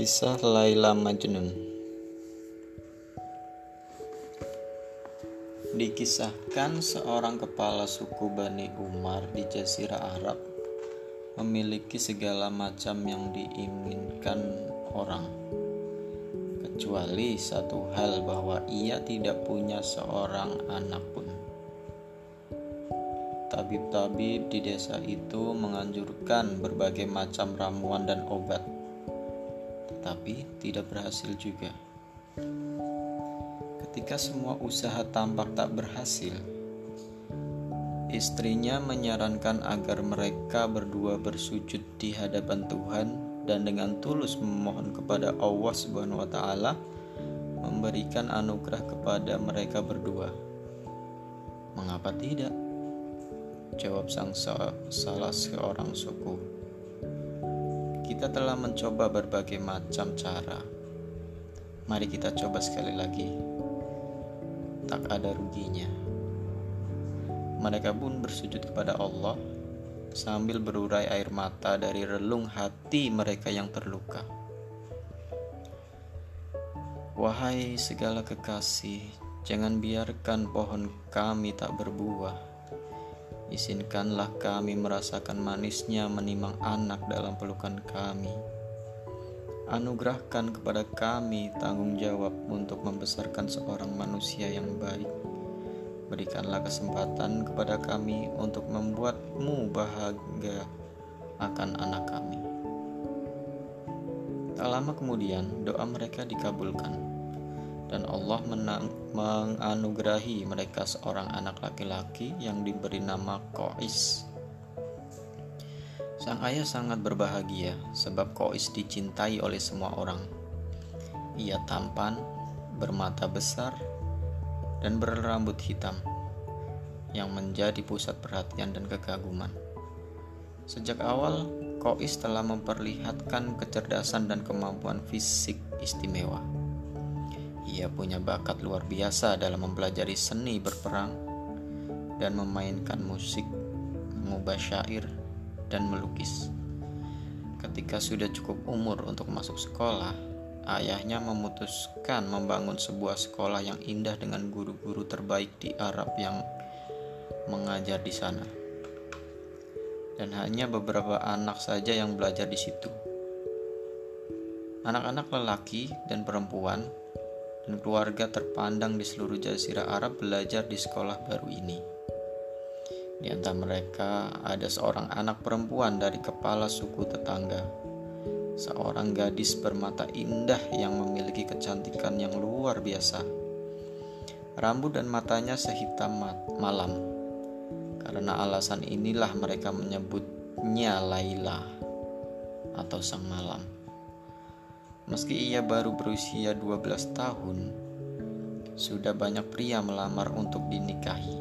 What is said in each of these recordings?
Kisah Laila Majnun. Dikisahkan seorang kepala suku Bani Umar di Jazirah Arab memiliki segala macam yang diinginkan orang. Kecuali satu hal bahwa ia tidak punya seorang anak pun. Tabib-tabib di desa itu menganjurkan berbagai macam ramuan dan obat tidak berhasil juga. Ketika semua usaha tampak tak berhasil, istrinya menyarankan agar mereka berdua bersujud di hadapan Tuhan dan dengan tulus memohon kepada Allah Subhanahu wa taala memberikan anugerah kepada mereka berdua. Mengapa tidak? Jawab sang salah seorang suku. Kita telah mencoba berbagai macam cara. Mari kita coba sekali lagi. Tak ada ruginya. Mereka pun bersujud kepada Allah sambil berurai air mata dari relung hati mereka yang terluka. Wahai segala kekasih, jangan biarkan pohon kami tak berbuah Izinkanlah kami merasakan manisnya menimang anak dalam pelukan kami. Anugerahkan kepada kami tanggung jawab untuk membesarkan seorang manusia yang baik. Berikanlah kesempatan kepada kami untuk membuatmu bahagia akan anak kami. Tak lama kemudian, doa mereka dikabulkan dan Allah menganugerahi mereka seorang anak laki-laki yang diberi nama Kois. Sang ayah sangat berbahagia sebab Kois dicintai oleh semua orang. Ia tampan, bermata besar, dan berambut hitam yang menjadi pusat perhatian dan kekaguman. Sejak awal, Kois telah memperlihatkan kecerdasan dan kemampuan fisik istimewa. Ia punya bakat luar biasa dalam mempelajari seni berperang dan memainkan musik, mengubah syair, dan melukis. Ketika sudah cukup umur untuk masuk sekolah, ayahnya memutuskan membangun sebuah sekolah yang indah dengan guru-guru terbaik di Arab yang mengajar di sana. Dan hanya beberapa anak saja yang belajar di situ. Anak-anak lelaki dan perempuan dan keluarga terpandang di seluruh jazirah Arab belajar di sekolah baru ini. Di antara mereka ada seorang anak perempuan dari kepala suku tetangga, seorang gadis bermata indah yang memiliki kecantikan yang luar biasa. Rambut dan matanya sehitam malam. Karena alasan inilah mereka menyebutnya Laila atau sang malam. Meski ia baru berusia 12 tahun, sudah banyak pria melamar untuk dinikahi.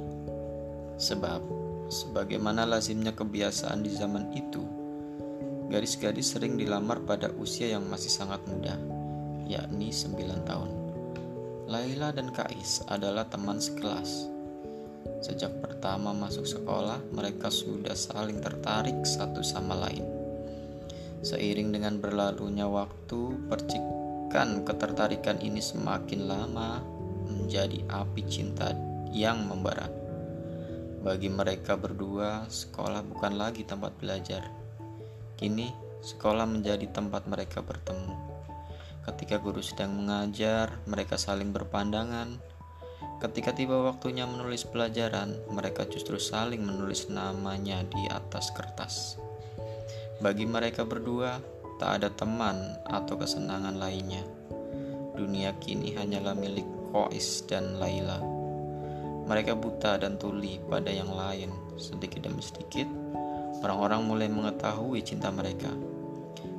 Sebab, sebagaimana lazimnya kebiasaan di zaman itu, gadis-gadis sering dilamar pada usia yang masih sangat muda, yakni 9 tahun. Laila dan Kais adalah teman sekelas. Sejak pertama masuk sekolah, mereka sudah saling tertarik satu sama lain. Seiring dengan berlalunya waktu, percikan ketertarikan ini semakin lama menjadi api cinta yang membara. Bagi mereka berdua, sekolah bukan lagi tempat belajar. Kini, sekolah menjadi tempat mereka bertemu. Ketika guru sedang mengajar, mereka saling berpandangan. Ketika tiba waktunya menulis pelajaran, mereka justru saling menulis namanya di atas kertas. Bagi mereka berdua, tak ada teman atau kesenangan lainnya. Dunia kini hanyalah milik Kois dan Laila. Mereka buta dan tuli pada yang lain. Sedikit demi sedikit, orang-orang mulai mengetahui cinta mereka.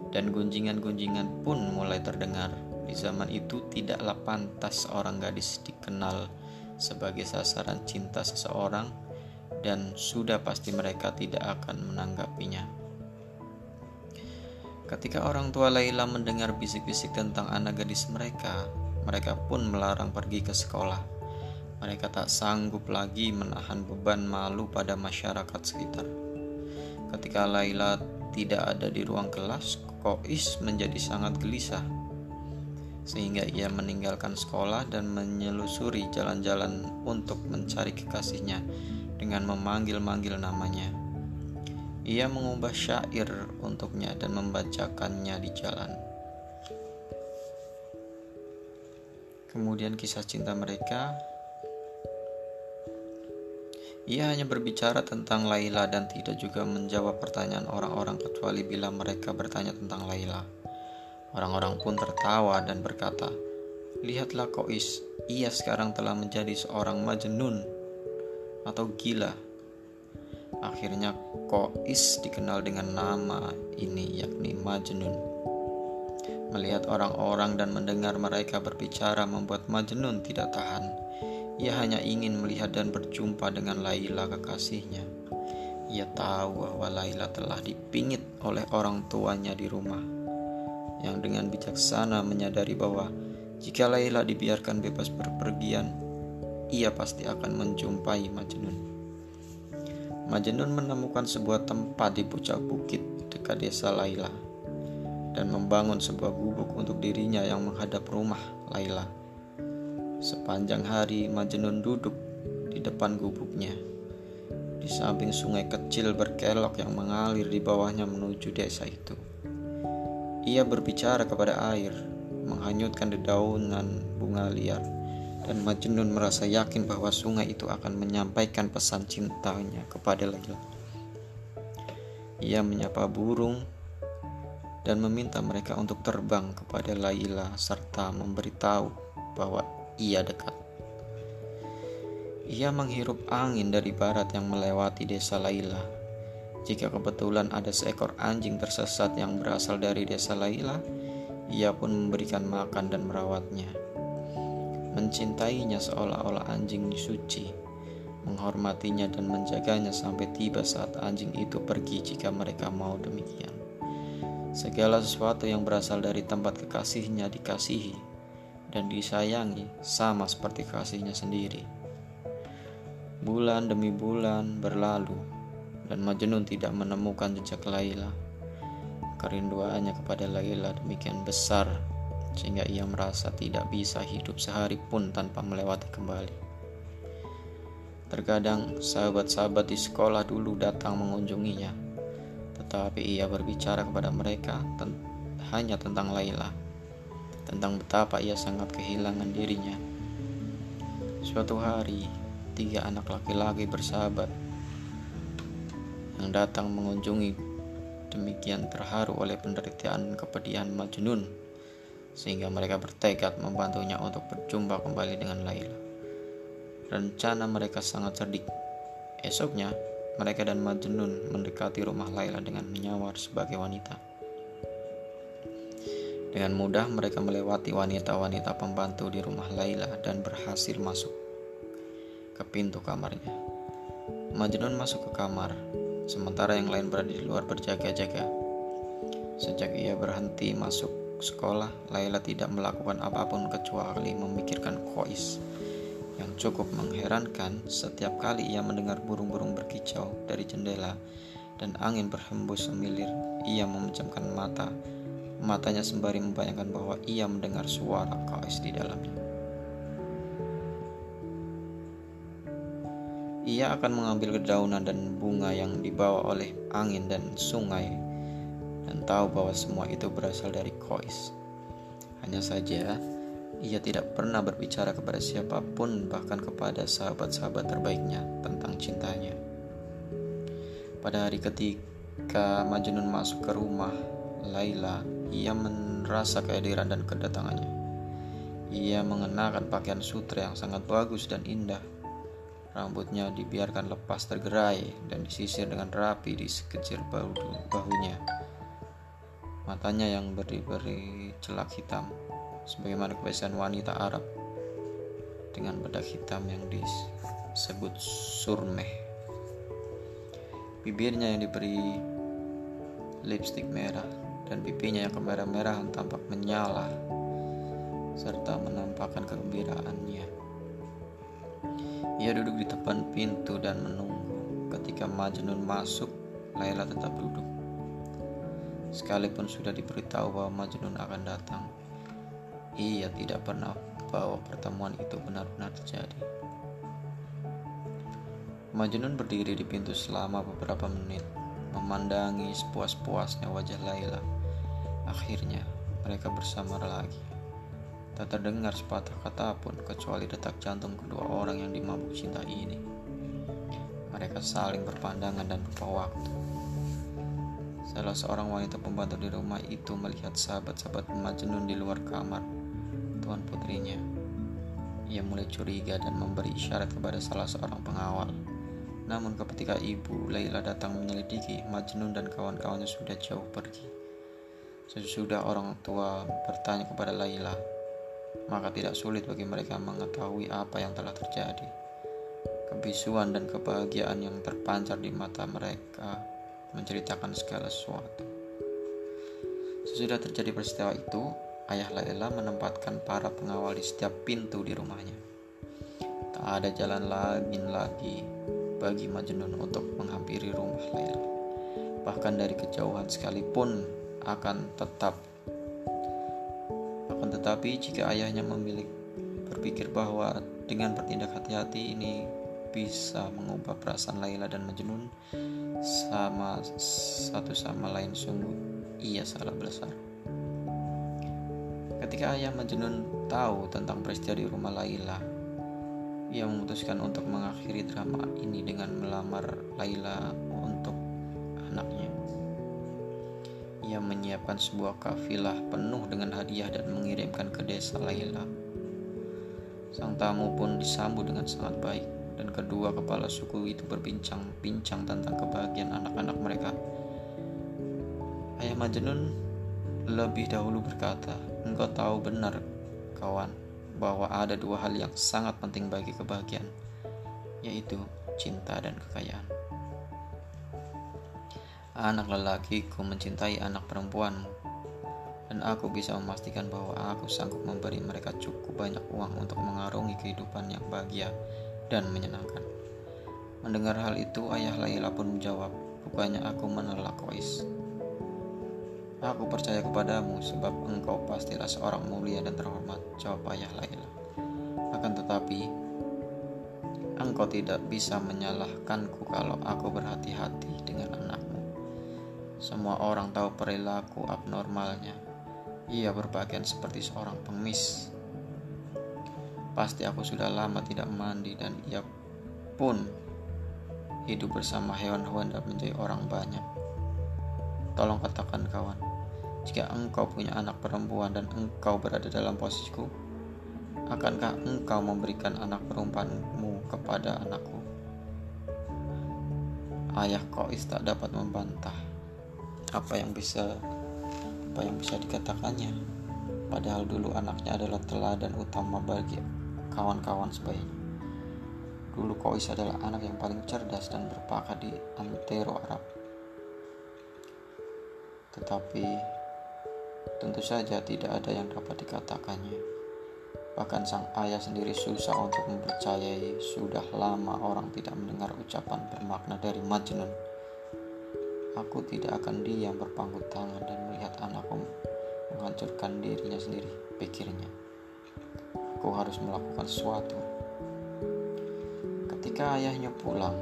Dan gunjingan-gunjingan pun mulai terdengar. Di zaman itu tidaklah pantas seorang gadis dikenal sebagai sasaran cinta seseorang dan sudah pasti mereka tidak akan menanggapinya. Ketika orang tua Laila mendengar bisik-bisik tentang anak gadis mereka, mereka pun melarang pergi ke sekolah. Mereka tak sanggup lagi menahan beban malu pada masyarakat sekitar. Ketika Laila tidak ada di ruang kelas, Kois menjadi sangat gelisah sehingga ia meninggalkan sekolah dan menyelusuri jalan-jalan untuk mencari kekasihnya dengan memanggil-manggil namanya. Ia mengubah syair untuknya dan membacakannya di jalan. Kemudian kisah cinta mereka ia hanya berbicara tentang Laila dan tidak juga menjawab pertanyaan orang-orang kecuali bila mereka bertanya tentang Laila. Orang-orang pun tertawa dan berkata, Lihatlah Kois, ia sekarang telah menjadi seorang majnun atau gila. Akhirnya Kois dikenal dengan nama ini yakni Majnun. Melihat orang-orang dan mendengar mereka berbicara membuat Majnun tidak tahan. Ia hanya ingin melihat dan berjumpa dengan Laila kekasihnya. Ia tahu bahwa Laila telah dipingit oleh orang tuanya di rumah yang dengan bijaksana menyadari bahwa jika Laila dibiarkan bebas berpergian, ia pasti akan menjumpai Majnun. Majnun menemukan sebuah tempat di puncak bukit dekat desa Laila dan membangun sebuah gubuk untuk dirinya yang menghadap rumah Laila. Sepanjang hari Majnun duduk di depan gubuknya. Di samping sungai kecil berkelok yang mengalir di bawahnya menuju desa itu. Ia berbicara kepada air, menghanyutkan dedaunan bunga liar, dan Majnun merasa yakin bahwa sungai itu akan menyampaikan pesan cintanya kepada Laila. Ia menyapa burung dan meminta mereka untuk terbang kepada Laila serta memberitahu bahwa ia dekat. Ia menghirup angin dari barat yang melewati desa Laila jika kebetulan ada seekor anjing tersesat yang berasal dari desa Laila, ia pun memberikan makan dan merawatnya. Mencintainya seolah-olah anjing suci, menghormatinya dan menjaganya sampai tiba saat anjing itu pergi jika mereka mau demikian. Segala sesuatu yang berasal dari tempat kekasihnya dikasihi dan disayangi sama seperti kasihnya sendiri. Bulan demi bulan berlalu, dan Majnun tidak menemukan jejak Laila. Kerinduannya kepada Laila demikian besar sehingga ia merasa tidak bisa hidup sehari pun tanpa melewati kembali. Terkadang sahabat-sahabat di sekolah dulu datang mengunjunginya, tetapi ia berbicara kepada mereka ten hanya tentang Laila, tentang betapa ia sangat kehilangan dirinya. Suatu hari, tiga anak laki-laki bersahabat yang datang mengunjungi demikian terharu oleh penderitaan kepedihan Majnun sehingga mereka bertekad membantunya untuk berjumpa kembali dengan Laila. Rencana mereka sangat cerdik. Esoknya, mereka dan Majnun mendekati rumah Laila dengan menyawar sebagai wanita. Dengan mudah mereka melewati wanita-wanita pembantu di rumah Laila dan berhasil masuk ke pintu kamarnya. Majnun masuk ke kamar sementara yang lain berada di luar berjaga-jaga. Sejak ia berhenti masuk sekolah, Laila tidak melakukan apa pun kecuali memikirkan Kois. Yang cukup mengherankan, setiap kali ia mendengar burung-burung berkicau dari jendela dan angin berhembus semilir, ia memejamkan mata. Matanya sembari membayangkan bahwa ia mendengar suara Kois di dalamnya. Ia akan mengambil kedaunan dan bunga yang dibawa oleh angin dan sungai dan tahu bahwa semua itu berasal dari Kois. Hanya saja, ia tidak pernah berbicara kepada siapa pun bahkan kepada sahabat-sahabat terbaiknya tentang cintanya. Pada hari ketika Majnun masuk ke rumah Laila, ia merasa kehadiran dan kedatangannya. Ia mengenakan pakaian sutra yang sangat bagus dan indah Rambutnya dibiarkan lepas tergerai dan disisir dengan rapi di sekecil bahu bahunya. Matanya yang beri-beri celak hitam, sebagaimana kebiasaan wanita Arab dengan bedak hitam yang disebut surmeh. Bibirnya yang diberi lipstik merah dan pipinya yang kemerah-merahan tampak menyala serta menampakkan kegembiraannya. Ia duduk di depan pintu dan menunggu. Ketika Majnun masuk, Laila tetap duduk. Sekalipun sudah diberitahu bahwa Majnun akan datang, ia tidak pernah bahwa pertemuan itu benar-benar terjadi. Majnun berdiri di pintu selama beberapa menit, memandangi sepuas-puasnya wajah Laila. Akhirnya, mereka bersama lagi. Tak terdengar sepatah kata pun kecuali detak jantung kedua orang yang dimabuk cinta ini. Mereka saling berpandangan dan lupa waktu. Salah seorang wanita pembantu di rumah itu melihat sahabat-sahabat Majnun di luar kamar tuan putrinya. Ia mulai curiga dan memberi isyarat kepada salah seorang pengawal. Namun ketika ibu Laila datang menyelidiki, Majnun dan kawan-kawannya sudah jauh pergi. Sesudah orang tua bertanya kepada Laila, maka tidak sulit bagi mereka mengetahui apa yang telah terjadi. Kebisuan dan kebahagiaan yang terpancar di mata mereka menceritakan segala sesuatu. Sesudah terjadi peristiwa itu, ayah Laila menempatkan para pengawal di setiap pintu di rumahnya. Tak ada jalan lain lagi bagi Majnun untuk menghampiri rumah Laila. Bahkan dari kejauhan sekalipun akan tetap akan tetapi jika ayahnya memilih berpikir bahwa dengan bertindak hati-hati ini bisa mengubah perasaan Laila dan Majnun sama satu sama lain sungguh ia salah besar. Ketika ayah Majnun tahu tentang peristiwa di rumah Laila, ia memutuskan untuk mengakhiri drama ini dengan melamar Laila untuk anaknya. Ia menyiapkan sebuah kafilah penuh dengan hadiah dan mengirimkan ke desa Laila. Sang tamu pun disambut dengan sangat baik dan kedua kepala suku itu berbincang-bincang tentang kebahagiaan anak-anak mereka. Ayah Majnun lebih dahulu berkata, Engkau tahu benar, kawan, bahwa ada dua hal yang sangat penting bagi kebahagiaan, yaitu cinta dan kekayaan. Anak lelakiku mencintai anak perempuanmu, dan aku bisa memastikan bahwa aku sanggup memberi mereka cukup banyak uang untuk mengarungi kehidupan yang bahagia dan menyenangkan. Mendengar hal itu, ayah Laila pun menjawab, Bukannya aku menolak Kois. Aku percaya kepadamu sebab engkau pastilah seorang mulia dan terhormat, jawab ayah Laila. Akan tetapi, engkau tidak bisa menyalahkanku kalau aku berhati-hati dengan anakmu. Semua orang tahu perilaku abnormalnya. Ia berpakaian seperti seorang pengemis Pasti aku sudah lama tidak mandi dan ia pun hidup bersama hewan-hewan dan menjadi orang banyak. Tolong katakan kawan, jika engkau punya anak perempuan dan engkau berada dalam posisiku, akankah engkau memberikan anak perempuanmu kepada anakku? Ayah Kois tak dapat membantah apa yang bisa apa yang bisa dikatakannya. Padahal dulu anaknya adalah teladan utama bagi kawan-kawan sebaiknya. Dulu Kois adalah anak yang paling cerdas dan berpakat di Antero Arab. Tetapi tentu saja tidak ada yang dapat dikatakannya. Bahkan sang ayah sendiri susah untuk mempercayai sudah lama orang tidak mendengar ucapan bermakna dari Majnun. Aku tidak akan diam berpangku tangan dan melihat anakku menghancurkan dirinya sendiri, pikirnya. Aku harus melakukan sesuatu. Ketika ayahnya pulang,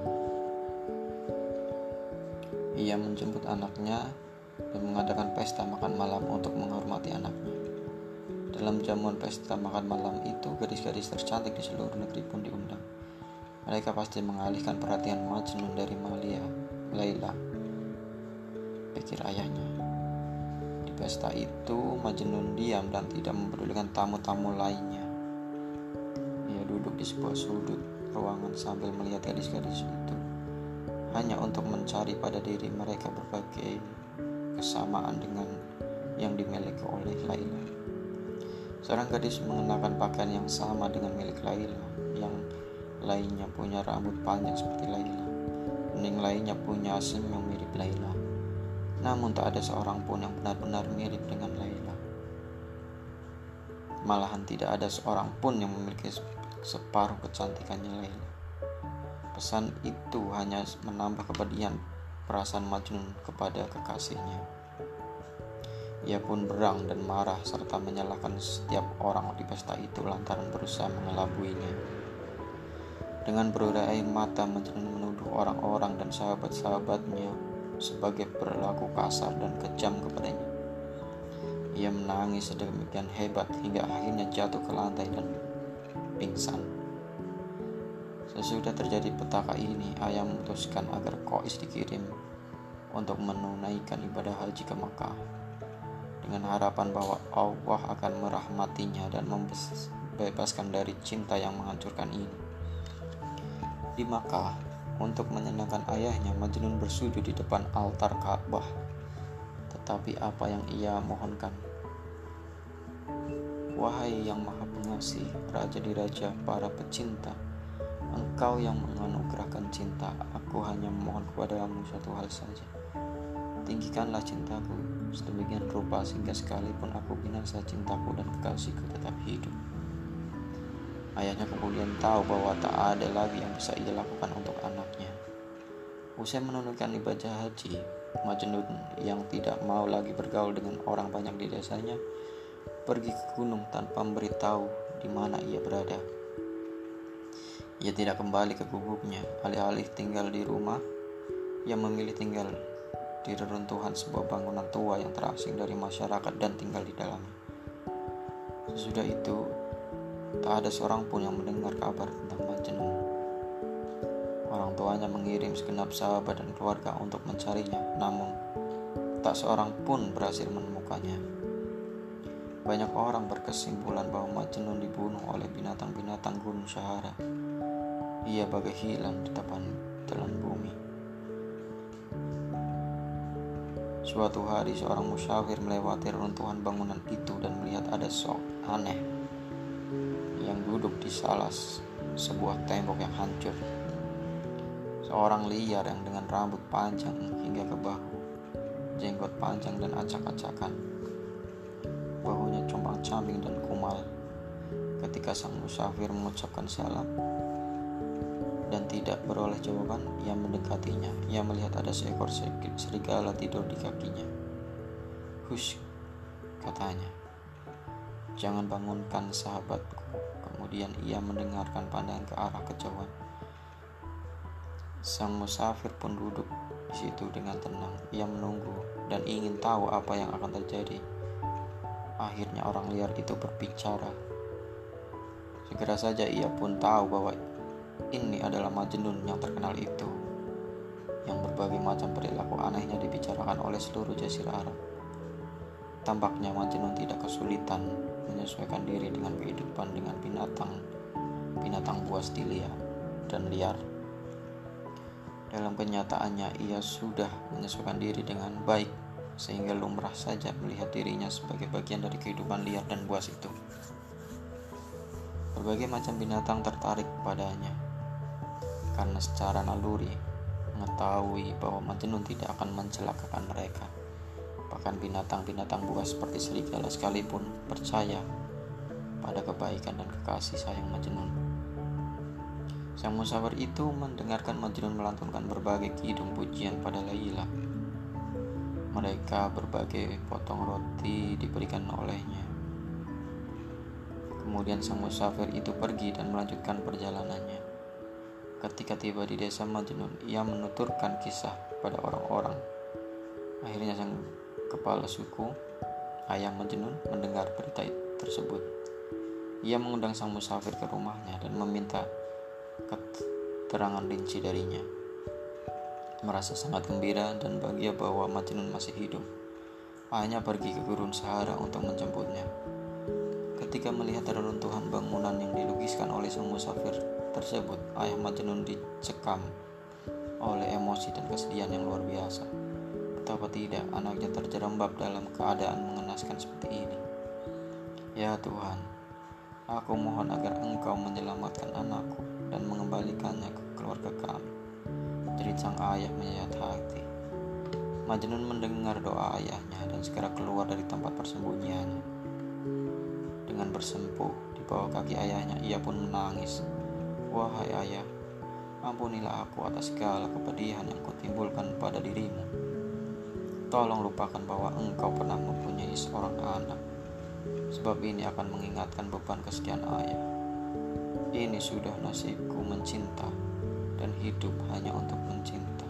ia menjemput anaknya dan mengadakan pesta makan malam untuk menghormati anaknya. Dalam jamuan pesta makan malam itu, gadis-gadis tercantik di seluruh negeri pun diundang. Mereka pasti mengalihkan perhatian Majnun dari Malia, Laila, pikir ayahnya. Di pesta itu, Majnun diam dan tidak mempedulikan tamu-tamu lainnya di sebuah sudut ruangan sambil melihat gadis-gadis itu hanya untuk mencari pada diri mereka berbagai kesamaan dengan yang dimiliki oleh Laila. Seorang gadis mengenakan pakaian yang sama dengan milik Laila, yang lainnya punya rambut panjang seperti Laila. Yang lainnya punya senyum mirip Laila. Namun tak ada seorang pun yang benar-benar mirip dengan Laila. Malahan tidak ada seorang pun yang memiliki separuh kecantikannya Laila. Pesan itu hanya menambah kepedihan perasaan Majnun kepada kekasihnya. Ia pun berang dan marah serta menyalahkan setiap orang di pesta itu lantaran berusaha mengelabuinya. Dengan berurai air mata Majnun menuduh orang-orang dan sahabat-sahabatnya sebagai berlaku kasar dan kejam kepadanya. Ia menangis sedemikian hebat hingga akhirnya jatuh ke lantai dan pingsan. Sesudah terjadi petaka ini, ayah memutuskan agar Kois dikirim untuk menunaikan ibadah haji ke Makkah dengan harapan bahwa Allah akan merahmatinya dan membebaskan dari cinta yang menghancurkan ini. Di Makkah, untuk menyenangkan ayahnya, Majnun bersujud di depan altar Ka'bah. Tetapi apa yang ia mohonkan? Wahai yang maha pengasih, Raja di Raja para pecinta, Engkau yang menganugerahkan cinta, aku hanya memohon kepadamu satu hal saja. Tinggikanlah cintaku sedemikian rupa sehingga sekalipun aku binasa cintaku dan kekasihku tetap hidup. Ayahnya kemudian tahu bahwa tak ada lagi yang bisa ia lakukan untuk anaknya. Usai menunaikan ibadah haji, Majnun yang tidak mau lagi bergaul dengan orang banyak di desanya, pergi ke gunung tanpa memberitahu di mana ia berada. Ia tidak kembali ke gubuknya, alih-alih tinggal di rumah, ia memilih tinggal di reruntuhan sebuah bangunan tua yang terasing dari masyarakat dan tinggal di dalamnya. Sesudah itu, tak ada seorang pun yang mendengar kabar tentang Majnun. Orang tuanya mengirim segenap sahabat dan keluarga untuk mencarinya, namun tak seorang pun berhasil menemukannya. Banyak orang berkesimpulan bahwa Majnun dibunuh oleh binatang-binatang gunung Sahara. Ia bagai hilang di tepan telan bumi. Suatu hari seorang musafir melewati runtuhan bangunan itu dan melihat ada sok aneh yang duduk di salah sebuah tembok yang hancur. Seorang liar yang dengan rambut panjang hingga ke bahu, jenggot panjang dan acak-acakan. Bahunya compang-camping dan kumal. Ketika sang musafir mengucapkan salam, dan tidak beroleh jawaban, ia mendekatinya. Ia melihat ada seekor serigala tidur di kakinya. Hush, katanya. Jangan bangunkan sahabatku. Kemudian ia mendengarkan pandangan ke arah kejauhan. Sang musafir pun duduk di situ dengan tenang. Ia menunggu dan ingin tahu apa yang akan terjadi. Akhirnya orang liar itu berbicara. Segera saja ia pun tahu bahwa ini adalah Majnun yang terkenal itu, yang berbagai macam perilaku anehnya dibicarakan oleh seluruh jazirah Arab. Tampaknya Majnun tidak kesulitan menyesuaikan diri dengan kehidupan dengan binatang, binatang buas di liar dan liar. Dalam kenyataannya, ia sudah menyesuaikan diri dengan baik, sehingga lumrah saja melihat dirinya sebagai bagian dari kehidupan liar dan buas itu. Berbagai macam binatang tertarik padanya, karena secara naluri mengetahui bahwa Majnun tidak akan mencelakakan mereka. Bahkan binatang-binatang buas seperti serigala sekalipun percaya pada kebaikan dan kekasih sayang Majnun. Sang musafir itu mendengarkan Majnun melantunkan berbagai kidung pujian pada Laila. Mereka berbagai potong roti diberikan olehnya. Kemudian sang musafir itu pergi dan melanjutkan perjalanannya. Ketika tiba di desa Majnun, ia menuturkan kisah pada orang-orang. Akhirnya sang kepala suku, ayah Majnun, mendengar berita tersebut. Ia mengundang sang musafir ke rumahnya dan meminta keterangan rinci darinya. Merasa sangat gembira dan bahagia bahwa Majnun masih hidup. Ayahnya pergi ke gurun Sahara untuk menjemputnya. Ketika melihat reruntuhan bangunan yang dilukiskan oleh sang musafir, tersebut, ayah Majnun dicekam oleh emosi dan kesedihan yang luar biasa. Betapa tidak anaknya terjerembab dalam keadaan mengenaskan seperti ini. Ya Tuhan, aku mohon agar Engkau menyelamatkan anakku dan mengembalikannya ke keluarga kami. Jerit sang ayah menyayat hati. Majnun mendengar doa ayahnya dan segera keluar dari tempat persembunyiannya. Dengan bersempuh di bawah kaki ayahnya, ia pun menangis Wahai ayah, ampunilah aku atas segala kepedihan yang kutimbulkan pada dirimu. Tolong lupakan bahwa engkau pernah mempunyai seorang anak, sebab ini akan mengingatkan beban kesekian ayah. Ini sudah nasibku mencinta dan hidup hanya untuk mencinta.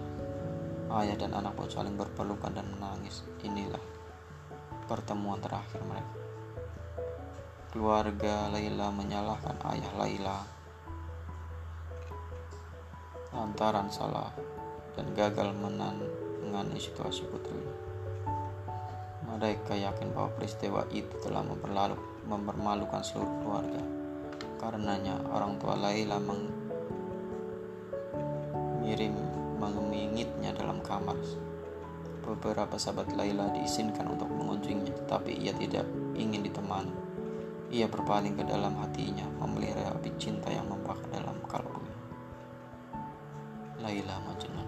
Ayah dan anak pun saling berpelukan dan menangis. Inilah pertemuan terakhir mereka. Keluarga Laila menyalahkan ayah Laila lantaran salah dan gagal menangani situasi putrinya. Mereka yakin bahwa peristiwa itu telah mempermalukan seluruh keluarga. Karenanya orang tua Laila mengirim mengingitnya dalam kamar. Beberapa sahabat Laila diizinkan untuk mengunjunginya, tetapi ia tidak ingin ditemani. Ia berpaling ke dalam hatinya, memelihara api cinta yang membakar dalam kalbunya. Laila Majnun